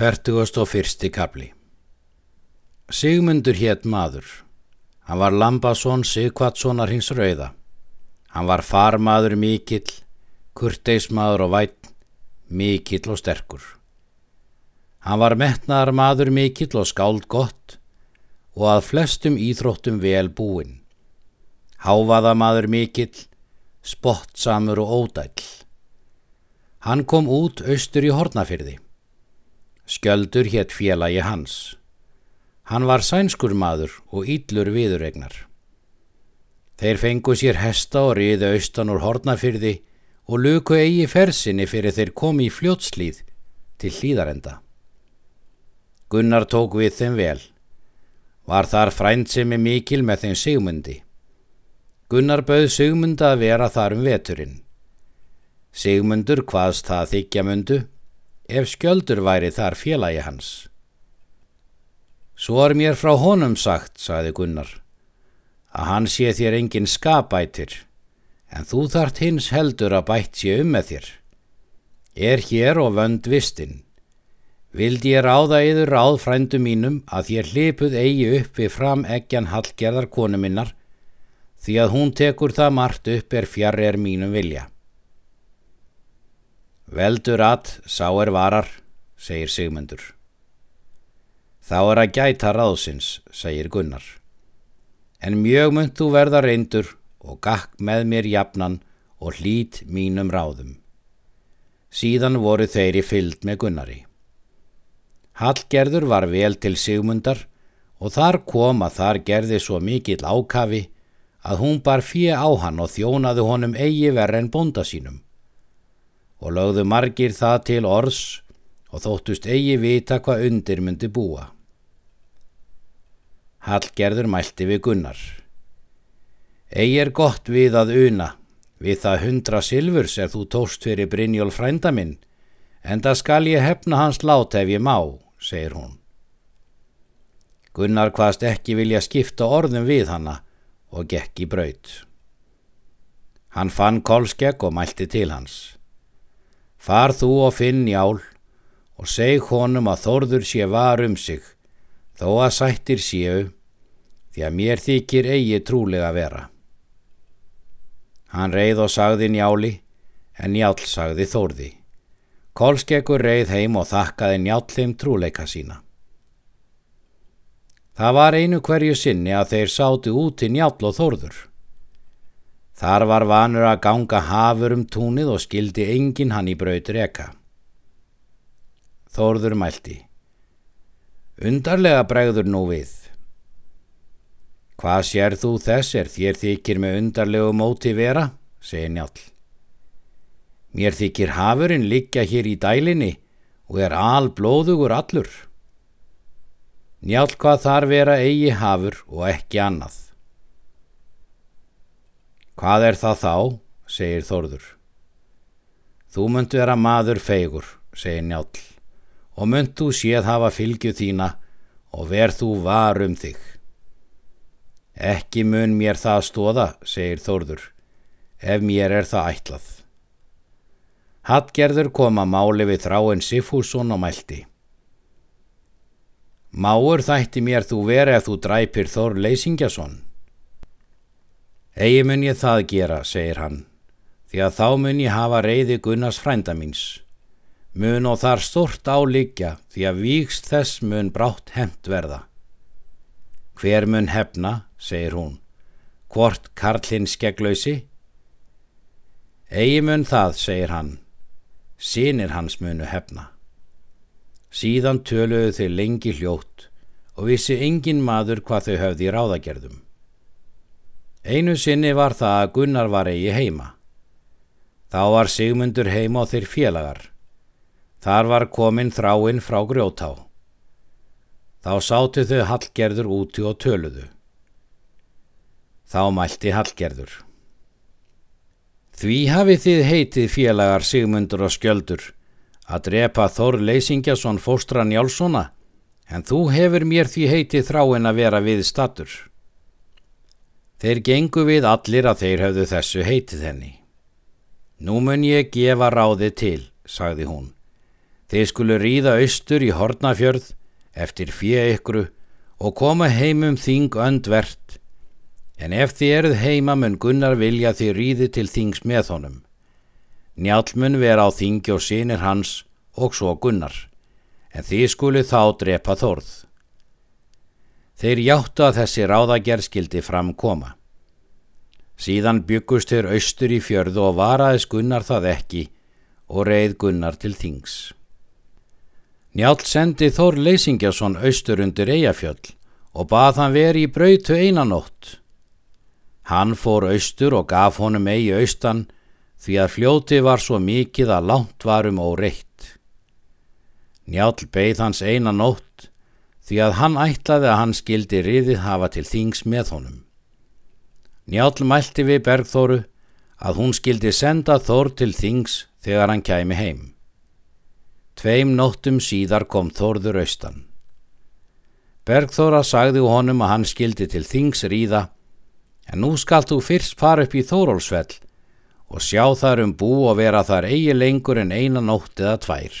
Fertugast og fyrsti kapli Sigmundur hétt maður. Hann var Lambason Sigvatssonar hins rauða. Hann var farmaður mikill, kurteismadur og vætt, mikill og sterkur. Hann var metnaðar maður mikill og skáld gott og að flestum íþróttum vel búinn. Háfaða maður mikill, spottsamur og ódæll. Hann kom út austur í hornafyrði. Skjöldur hétt félagi hans. Hann var sænskur maður og íllur viðuregnar. Þeir fengu sér hesta og riði austan úr hornafyrði og luku eigi fersinni fyrir þeir komi í fljótslíð til hlýðarenda. Gunnar tók við þeim vel. Var þar frændsemi mikil með þeim sigmundi. Gunnar bauð sigmunda að vera þar um veturinn. Sigmundur hvaðst það þykja mundu ef skjöldur væri þar félagi hans. Svo er mér frá honum sagt, sagði Gunnar, að hann sé þér engin skapætir, en þú þart hins heldur að bætt sé um með þér. Er hér og vönd vistinn. Vildi ég ráða yður ráð frændu mínum að þér hlipuð eigi upp við fram eggjan hallgerðar konu minnar, því að hún tekur það margt upp er fjarr er mínum vilja. Veldur að, sá er varar, segir Sigmundur. Þá er að gæta ráðsins, segir Gunnar. En mjög mynd þú verða reyndur og gakk með mér jafnan og hlít mínum ráðum. Síðan voru þeir í fyllt með Gunnari. Hallgerður var vel til Sigmundar og þar kom að þar gerði svo mikill ákafi að hún bar fyrir á hann og þjónaði honum eigi verð en bonda sínum og lögðu margir það til orðs og þóttust eigi vita hvað undir myndi búa. Hallgerður mælti við Gunnar. Egi er gott við að una, við það hundra silfurs er þú tóst fyrir Brynjól frænda minn, en það skal ég hefna hans lát ef ég má, segir hún. Gunnar hvaðst ekki vilja skipta orðum við hanna og gekk í braut. Hann fann kolskegg og mælti til hans. Far þú og finn njál og seg honum að þorður sé var um sig, þó að sættir séu, því að mér þykir eigi trúlega vera. Hann reið og sagði njáli, en njál sagði þorði. Kolskeggur reið heim og þakkaði njál þeim trúleika sína. Það var einu hverju sinni að þeir sátu út í njál og þorður. Þar var vanur að ganga hafur um túnið og skildi engin hann í brautur eka. Þórður mælti. Undarlega bregður nú við. Hvað sér þú þess er þér þykir með undarlegu móti vera, segi njál. Mér þykir hafurinn liggja hér í dælinni og er al blóðugur allur. Njál hvað þar vera eigi hafur og ekki annað. Hvað er það þá, segir Þórður. Þú munt vera maður feigur, segir Njál, og munt þú séð hafa fylgju þína og verð þú var um þig. Ekki mun mér það stóða, segir Þórður, ef mér er það ætlað. Hattgerður kom að máli við þráinn Sifússon og mælti. Máur þætti mér þú verið að þú dræpir Þór Leysingjason. Egi mun ég það gera, segir hann, því að þá mun ég hafa reyði Gunnars frænda míns. Mun og þar stort áliggja því að víkst þess mun brátt hemt verða. Hver mun hefna, segir hún, hvort Karlinn skegglausi? Egi mun það, segir hann, sínir hans munu hefna. Síðan töluðu þau lengi hljótt og vissi engin maður hvað þau höfði í ráðagerðum. Einu sinni var það að Gunnar var eigi heima. Þá var Sigmundur heima á þeir félagar. Þar var komin þráinn frá grjótá. Þá sátu þau Hallgerður úti og töluðu. Þá mælti Hallgerður. Því hafið þið heitið félagar Sigmundur og Skjöldur að drepa Þór Leysingjason fóstran Jálssona en þú hefur mér því heitið þráinn að vera við statur. Þeir gengu við allir að þeir höfðu þessu heitið henni. Nú mun ég gefa ráði til, sagði hún, Þið skulu ríða austur í Hortnafjörð eftir fjö ykkuru og koma heimum þing öndvert, en ef þið eruð heima mun Gunnar vilja þið ríði til þings með honum. Njálm mun vera á þingi og sínir hans og svo Gunnar, en þið skulu þá drepa þorð. Þeir játtu að þessi ráðagerð skildi framkoma. Síðan byggust þeir austur í fjörðu og varaðis Gunnar það ekki og reið Gunnar til þings. Njáln sendi Þór Leysingjason austur undir Eyjafjöll og bað hann veri í brautu einanótt. Hann fór austur og gaf honum eigi austan því að fljóti var svo mikið að langt varum og reitt. Njáln beigð hans einanótt því að hann ætlaði að hann skildi riðið hafa til þings með honum. Njáln mælti við Bergþóru að hún skildi senda Þór til þings þegar hann kæmi heim. Tveim nóttum síðar kom Þórður austan. Bergþóra sagði honum að hann skildi til þings ríða, en nú skalt þú fyrst fara upp í Þórólsfell og sjá þar um bú og vera þar eigi lengur en eina nótt eða tvær.